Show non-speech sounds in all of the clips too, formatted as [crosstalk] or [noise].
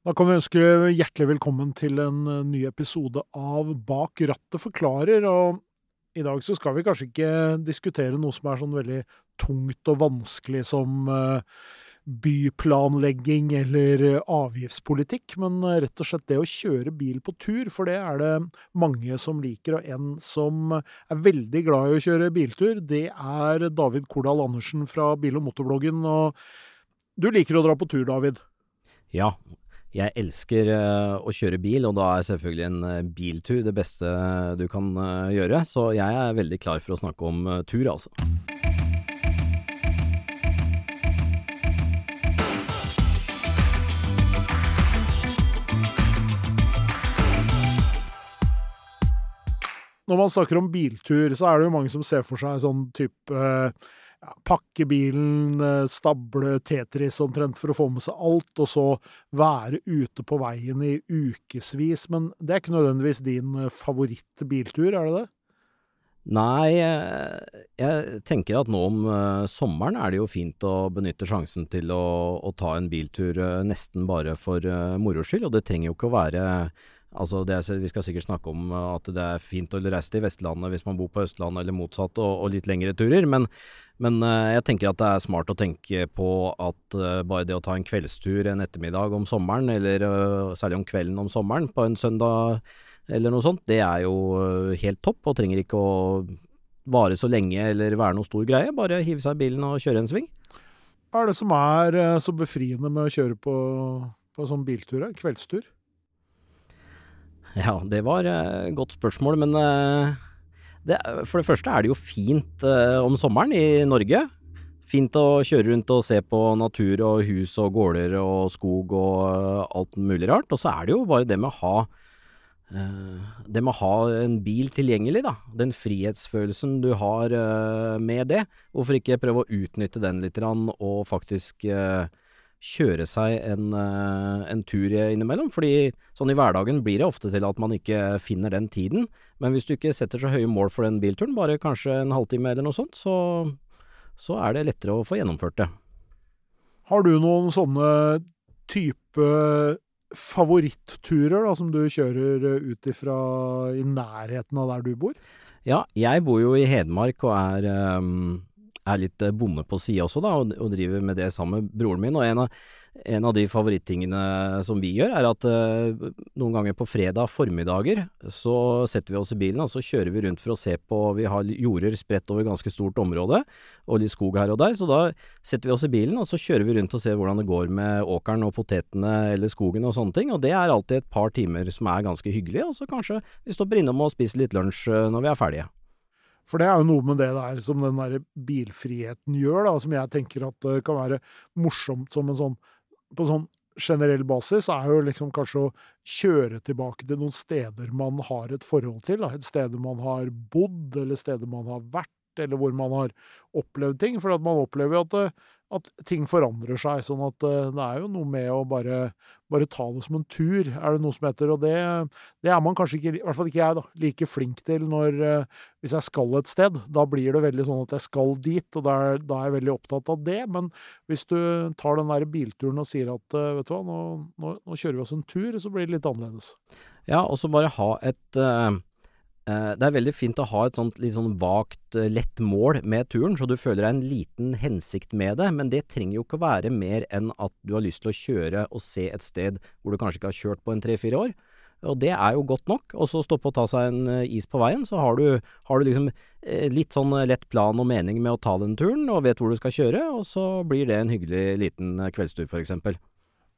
Da kan vi ønske hjertelig velkommen til en eh, ny episode av Bak rattet forklarer. Og i dag så skal vi kanskje ikke diskutere noe som er sånn veldig tungt og vanskelig som eh, byplanlegging eller eh, avgiftspolitikk, men rett og slett det å kjøre bil på tur, for det er det mange som liker. Og en som er veldig glad i å kjøre biltur, det er David Kordal Andersen fra Bil- og motorbloggen. Og du liker å dra på tur, David? Ja, jeg elsker uh, å kjøre bil, og da er selvfølgelig en uh, biltur det beste du kan gjøre. Så jeg er veldig klar for å snakke om tur, altså. Når man snakker om biltur, så er det jo mange som ser for seg sånn type ja, pakke bilen, eh, stable Tetris omtrent for å få med seg alt, og så være ute på veien i ukevis. Men det er ikke nødvendigvis din eh, favorittbiltur, er det det? Nei, eh, jeg tenker at nå om sommeren er det jo fint å benytte sjansen til å, å ta en biltur nesten bare for moro skyld, og det trenger jo ikke å være Altså er, vi skal sikkert snakke om at det er fint å reise til Vestlandet hvis man bor på Østlandet eller motsatt, og, og litt lengre turer, men, men uh, jeg tenker at det er smart å tenke på at uh, bare det å ta en kveldstur en ettermiddag om sommeren, eller særlig om kvelden om sommeren på en søndag eller noe sånt, det er jo helt topp, og trenger ikke å vare så lenge eller være noe stor greie. Bare hive seg i bilen og kjøre en sving. Hva er det som er så befriende med å kjøre på, på sånn biltur, kveldstur? Ja, det var et godt spørsmål, men det, for det første er det jo fint uh, om sommeren i Norge. Fint å kjøre rundt og se på natur og hus og gårder og skog og alt mulig rart. Og så er det jo bare det med å ha det med å ha en bil tilgjengelig, da. Den frihetsfølelsen du har med det. Hvorfor ikke prøve å utnytte den litt og faktisk kjøre seg en, eh, en, tur innimellom. Fordi sånn i hverdagen blir det ofte til at man ikke finner den tiden. Men hvis du ikke setter så høye mål for den bilturen, bare kanskje en halvtime eller noe sånt, så, så er det lettere å få gjennomført det. Har du noen sånne type favoritturer da, som du kjører ut ifra i nærheten av der du bor? Ja, jeg bor jo i Hedmark og er um, er litt eh, bonde på sida også, da, og, driver med det sammen med broren min. Og en av, en av de favorittingene som vi gjør, er at uh, noen ganger på fredag formiddager så setter vi oss i bilen og så kjører vi rundt for å se på Vi har jorder spredt over ganske stort område, og litt skog her og der. Så da setter vi oss i bilen og så kjører vi rundt og ser hvordan det går med åkeren og potetene eller skogen og sånne ting. Og det er alltid et par timer som er ganske hyggelig, og så kanskje vi stopper innom og spiser litt lunsj eh, når vi er ferdige. For det er jo noe med det der som den der bilfriheten gjør, da, som jeg tenker at det kan være morsomt som en sånn På sånn generell basis er jo liksom kanskje å kjøre tilbake til noen steder man har et forhold til. Da. Et sted man har bodd, eller steder man har vært, eller hvor man har opplevd ting. For man opplever jo at at ting forandrer seg. Sånn at uh, det er jo noe med å bare, bare, ta det som en tur, er det noe som heter. Og det, det, er man kanskje ikke, i hvert fall ikke jeg, da, like flink til når uh, Hvis jeg skal et sted, da blir det veldig sånn at jeg skal dit, og da er, da er jeg veldig opptatt av det. Men hvis du tar den der bilturen og sier at uh, vet du hva, nå, nå, nå, kjører vi oss en tur, så blir det litt annerledes. Ja, og så bare ha et Eh, det er veldig fint å ha et sånt litt sånn vagt, eh, lett mål med turen, så du føler deg en liten hensikt med det, men det trenger jo ikke å være mer enn at du har lyst til å kjøre og se et sted hvor du kanskje ikke har kjørt på en tre-fire år. Og det er jo godt nok. Og så stoppe og ta seg en eh, is på veien, så har du, har du liksom litt sånn lett plan og mening med å ta den turen, og vet hvor du skal kjøre, og så blir det en hyggelig liten kveldstur, for eksempel.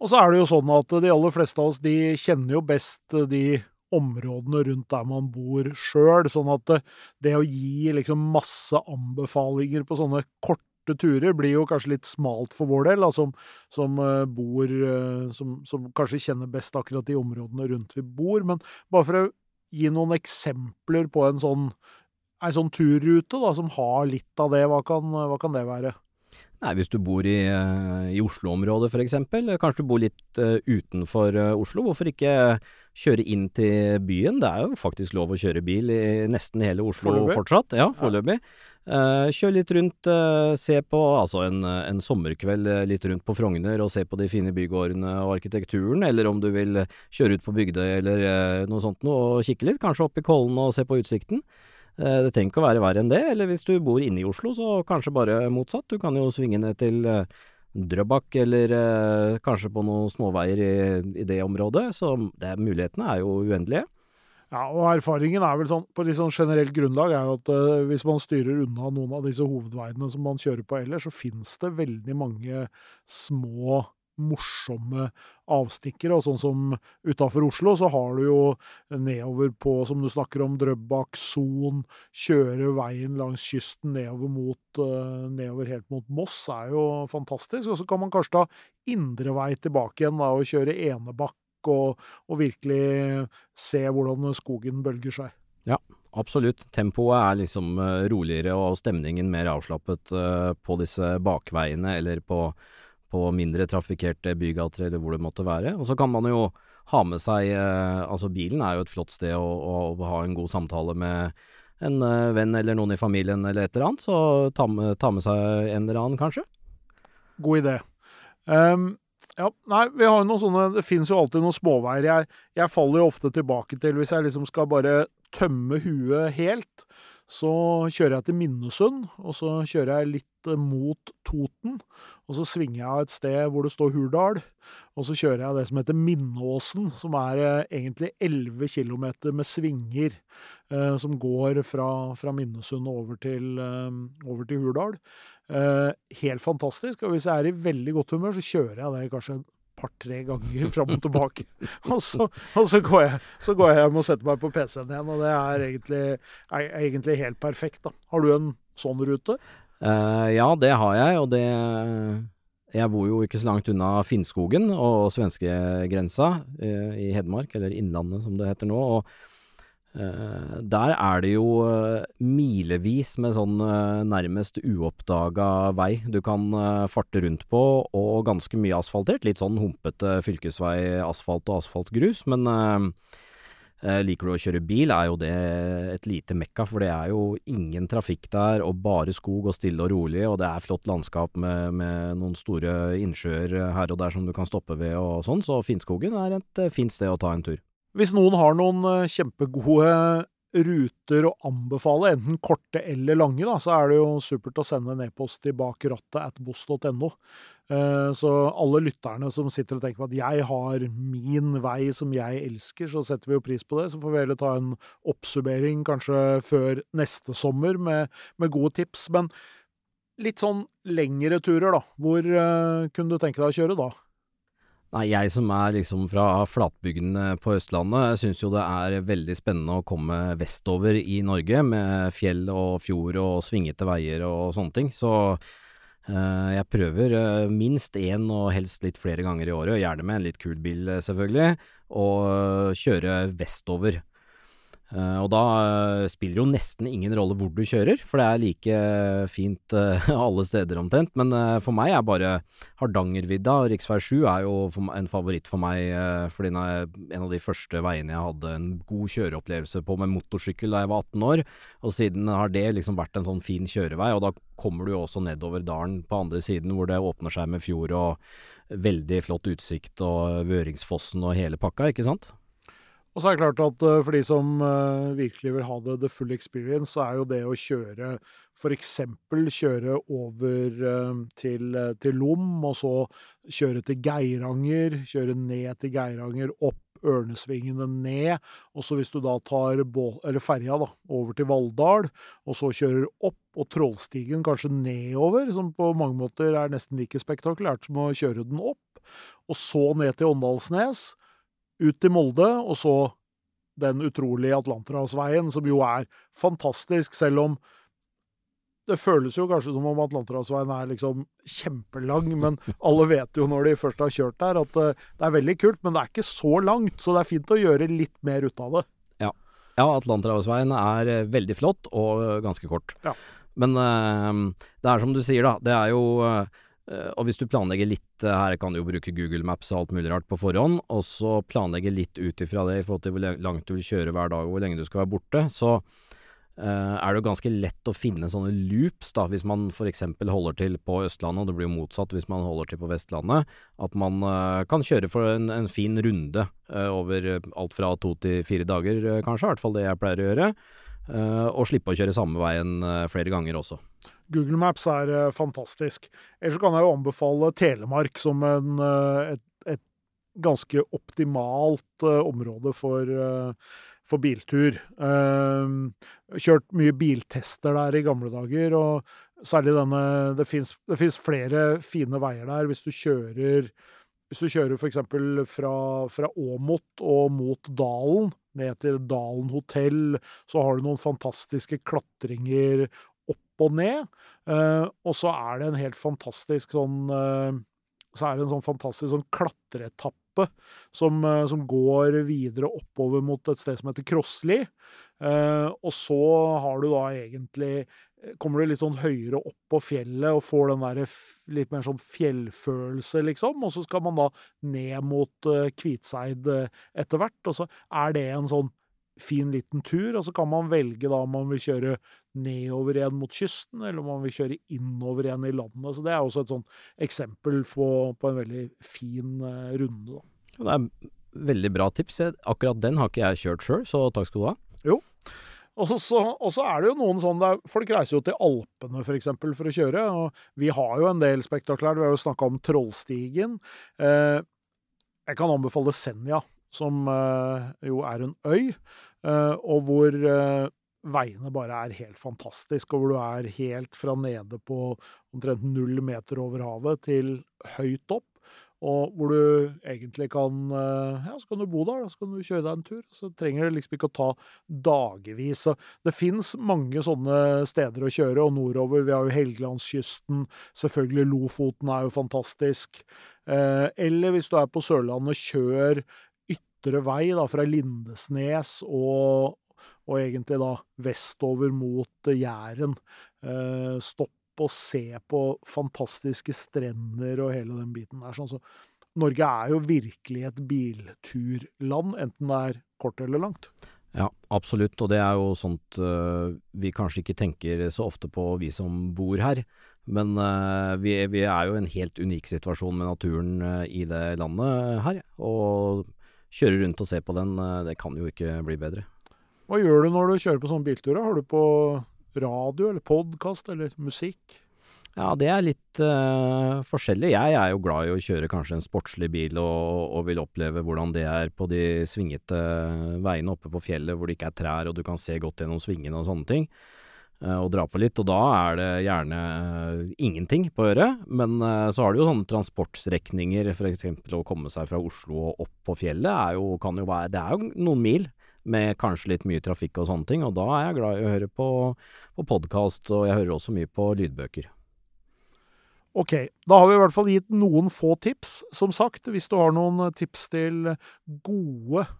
Og så er det jo sånn at de aller fleste av oss, de kjenner jo best de områdene rundt der man bor sjøl. Sånn at det, det, å gi liksom masse anbefalinger på sånne korte turer blir jo kanskje litt smalt for vår del, da, som, som uh, bor uh, som, som, kanskje kjenner best akkurat de områdene rundt vi bor. Men bare for å gi noen eksempler på en sånn, en sånn turrute da, som har litt av det, hva kan, hva kan det være? Nei, Hvis du bor i, eh, i Oslo-området f.eks., kanskje du bor litt utenfor Oslo, hvorfor ikke kjøre inn til byen? Det er jo faktisk lov å kjøre bil i nesten hele Oslo forløpig. fortsatt. Ja, foreløpig. Uh, kjør litt rundt, uh, se på altså en, en sommerkveld eh, litt rundt på Frogner og se på de fine bygårdene og arkitekturen, eller om du vil kjøre ut på Bygdøy eller uh, noe sånt noe og kikke litt, kanskje opp i Kollen og se på utsikten. Det trenger ikke å være verre enn det, eller hvis du bor inne i Oslo, så kanskje bare motsatt. Du kan jo svinge ned til Drøbak, eller eh, kanskje på noen småveier i, i det området. Så det, mulighetene er jo uendelige. Ja, og erfaringen er vel sånn, på litt sånn generelt grunnlag, er jo at eh, hvis man styrer unna noen av disse hovedveiene som man kjører på ellers, så finnes det veldig mange små, morsomme avstikkere. Og sånn som utafor Oslo, så har du jo nedover på, som du snakker om, Drøbak, Son, kjøre veien langs kysten nedover mot uh, nedover helt mot Moss, er jo fantastisk. Og så kan man kanskje ta indre vei tilbake igjen da, og kjøre Enebakk og, og, virkelig se hvordan skogen bølger seg. Ja, absolutt. Tempoet er liksom uh, roligere og stemningen mer avslappet uh, på disse bakveiene eller på, på mindre trafikkerte bygater eller hvor det måtte være. Og så kan man jo ha med seg uh, Altså bilen er jo et flott sted å, å, å ha en god samtale med en venn eller noen i familien eller et eller annet, så ta med, ta med seg en eller annen, kanskje. God idé. Um, ja, nei, vi har jo noen sånne Det fins jo alltid noen småveier. Jeg, jeg, faller jo ofte tilbake til hvis jeg liksom skal bare tømme huet helt. Så kjører jeg til Minnesund, og så kjører jeg litt eh, mot Toten. Og så svinger jeg et sted hvor det står Hurdal. Og så kjører jeg det som heter Minnåsen, som er eh, egentlig 11 km med svinger. Eh, som går fra, fra Minnesund over til, eh, over til Hurdal. Eh, helt fantastisk. Og hvis jeg er i veldig godt humør, så kjører jeg det kanskje par-tre ganger [laughs] fram og tilbake. og, så, og så, går jeg, så, går jeg, hjem og setter meg på PC-en igjen, og det er egentlig, er egentlig, helt perfekt. da. Har du en sånn rute? Uh, ja, det har jeg, og det Jeg bor jo ikke så langt unna Finnskogen og svenskegrensa uh, i Hedmark, eller Innlandet som det heter nå. og der er det jo uh, milevis med sånn uh, nærmest uoppdaga vei du kan farte rundt på, og ganske mye asfaltert. Litt sånn humpete fylkesvei, asfalt og asfaltgrus. Men liker du å kjøre bil, er jo det et lite mekka, for det er jo ingen trafikk der, og bare skog og stille og rolig, og det er flott landskap med, med noen store innsjøer her og der som du kan stoppe ved og sånn, så Finnskogen er et fint sted å ta en tur. Hvis noen har noen eh, kjempegode ruter å anbefale, enten korte eller lange, da, så er det jo supert å sende en e-post til bakrattet at boss.no. Eh, så alle lytterne som sitter og tenker på at jeg har min vei som jeg elsker, så setter vi jo pris på det. Så får vi heller ta en oppsummering kanskje før neste sommer med, med gode tips. Men litt sånn lengre turer, da. Hvor uh, kunne du tenke deg å kjøre da? Nei, jeg som er liksom fra flatbygdene på Østlandet, syns jo det er veldig spennende å komme vestover i Norge med fjell og fjord og svingete veier og sånne ting. Så eh, jeg prøver eh, minst én og helst litt flere ganger i året, gjerne med en litt kul bil eh, selvfølgelig, å kjøre vestover. Uh, og da uh, spiller jo nesten ingen rolle hvor du kjører, for det er like fint uh, [laughs] alle steder omtrent. Men for meg er bare Hardangervidda og rv. 7 er jo en favoritt for meg, fordi den er en av de første veiene jeg hadde en god kjøreopplevelse på med motorsykkel da jeg var 18 år. Og siden har det liksom vært en sånn fin kjørevei, og da kommer du jo også nedover dalen på andre siden hvor det åpner seg med fjord og veldig flott utsikt og Vøringsfossen og hele pakka, ikke sant? Og så er det klart at uh, for de som uh, virkelig vil ha det the full experience, så er jo det å kjøre f.eks. kjøre over uh, til, til Lom, og så kjøre til Geiranger, kjøre ned til Geiranger, opp Ørnesvingene ned, og så hvis du da tar ferja da, over til Valldal, og så kjører opp, og Trollstigen kanskje nedover, som på mange måter er nesten like spektakulært som å kjøre den opp, og så ned til Åndalsnes, ut til Molde, og så den utrolige Atlanterhavsveien, som jo er fantastisk, selv om det føles jo kanskje som om Atlanterhavsveien er liksom kjempelang, men [laughs] alle vet jo når de først har kjørt der, at eh, det er veldig kult, men det er ikke så langt, så det er fint å gjøre litt mer ut av det. Ja, ja Atlanterhavsveien er eh, veldig flott og eh, ganske kort. Ja. Men det er som du sier, da. Det er jo og hvis du planlegger litt, eh, her kan du jo bruke Google Maps og alt mulig rart på forhånd, og så planlegge litt ut ifra det i forhold til hvor langt du vil kjøre hver dag og hvor lenge du skal være borte, så eh, er det jo ganske lett å finne sånne loops, da, hvis man f.eks. holder til på Østlandet, og det blir jo motsatt hvis man holder til på Vestlandet. At man kan kjøre for en, en fin runde over alt fra to til fire dager, kanskje. I hvert fall det jeg pleier å gjøre. og slippe å kjøre samme veien flere ganger også. Google Maps er fantastisk. Ellers kan jeg jo anbefale Telemark som en, et, et, ganske optimalt område for for biltur. Uh, kjørt mye biltester der i gamle dager, og særlig denne Det fins flere fine veier der hvis du kjører hvis du kjører f.eks. fra, fra Åmot og mot Dalen, ned til Dalen hotell, så har du noen fantastiske klatringer og ned. Uh, og så er det en helt fantastisk sånn uh, Så er det en sånn fantastisk sånn klatreetappe som, eh, som, går videre oppover mot et sted som heter Krossli. Eh, og så har du da egentlig eh, Kommer du litt sånn høyere opp på fjellet og får den der litt mer sånn fjellfølelse, liksom. Og så skal man da ned mot Kvitseid etter hvert. Og så er det en sånn fin liten tur, og så kan man velge da om man vil kjøre nedover igjen mot kysten, eller om man vil kjøre innover igjen i landet. Så det er også et sånt eksempel på, på en veldig fin uh, runde, da. Det er veldig bra tips. Akkurat den har ikke jeg kjørt sjøl, så takk skal du ha. Jo. Og så, er det jo noen sånn der, Folk reiser jo til Alpene for, eksempel, for å kjøre. og Vi har jo en del spektakulært. Vi har jo snakka om Trollstigen. Eh, jeg kan anbefale Senja, som eh, jo er en øy, eh, og hvor eh, veiene bare er helt fantastiske, og hvor du er helt fra nede på omtrent null meter over havet til høyt opp og hvor du egentlig kan Ja, så kan du bo der, så kan du kjøre deg en tur. Så trenger det liksom ikke å ta dagevis. Så det fins mange sånne steder å kjøre, og nordover. Vi har jo Helgelandskysten. Selvfølgelig Lofoten er jo fantastisk. Eller hvis du er på Sørlandet, kjør ytre vei da, fra Lindesnes og, og egentlig da vestover mot Jæren. Eh, stopp og se på fantastiske strender og hele den biten der. Sånn, så Norge er jo virkelig et bilturland, enten det er kort eller langt. Ja, absolutt, og det er jo sånt uh, vi kanskje ikke tenker så ofte på, vi som bor her. Men uh, vi, vi, er jo i en helt unik situasjon med naturen uh, i det landet her. Og kjøre rundt og se på den, det kan jo ikke bli bedre. Hva gjør du når du kjører på sånne bilturer? Har du på radio eller podkast eller musikk? Ja, det er litt uh, forskjellig. Jeg er jo glad i å kjøre kanskje en sportslig bil, og, og, vil oppleve hvordan det er på de svingete veiene oppe på fjellet hvor det ikke er trær og du kan se godt gjennom svingene og sånne ting. Uh, og dra på litt, og da er det gjerne uh, ingenting på øret. Men så har du jo sånne transportstrekninger, f.eks. å komme seg fra Oslo og opp på fjellet, er jo, jo være Det er jo noen mil med kanskje litt mye trafikk og sånne ting, og da er jeg glad i å høre på, på podkast, og jeg hører også mye på lydbøker. Ok, da har vi i hvert fall gitt noen få tips. Som sagt, hvis du har noen tips til gode eh,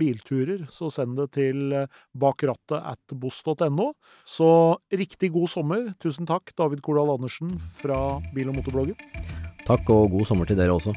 bilturer, så send det til bakrattet at boss.no. Så riktig god sommer. Tusen takk, David Kordal Andersen fra Bil- og motorbloggen. Takk, og god sommer til dere også.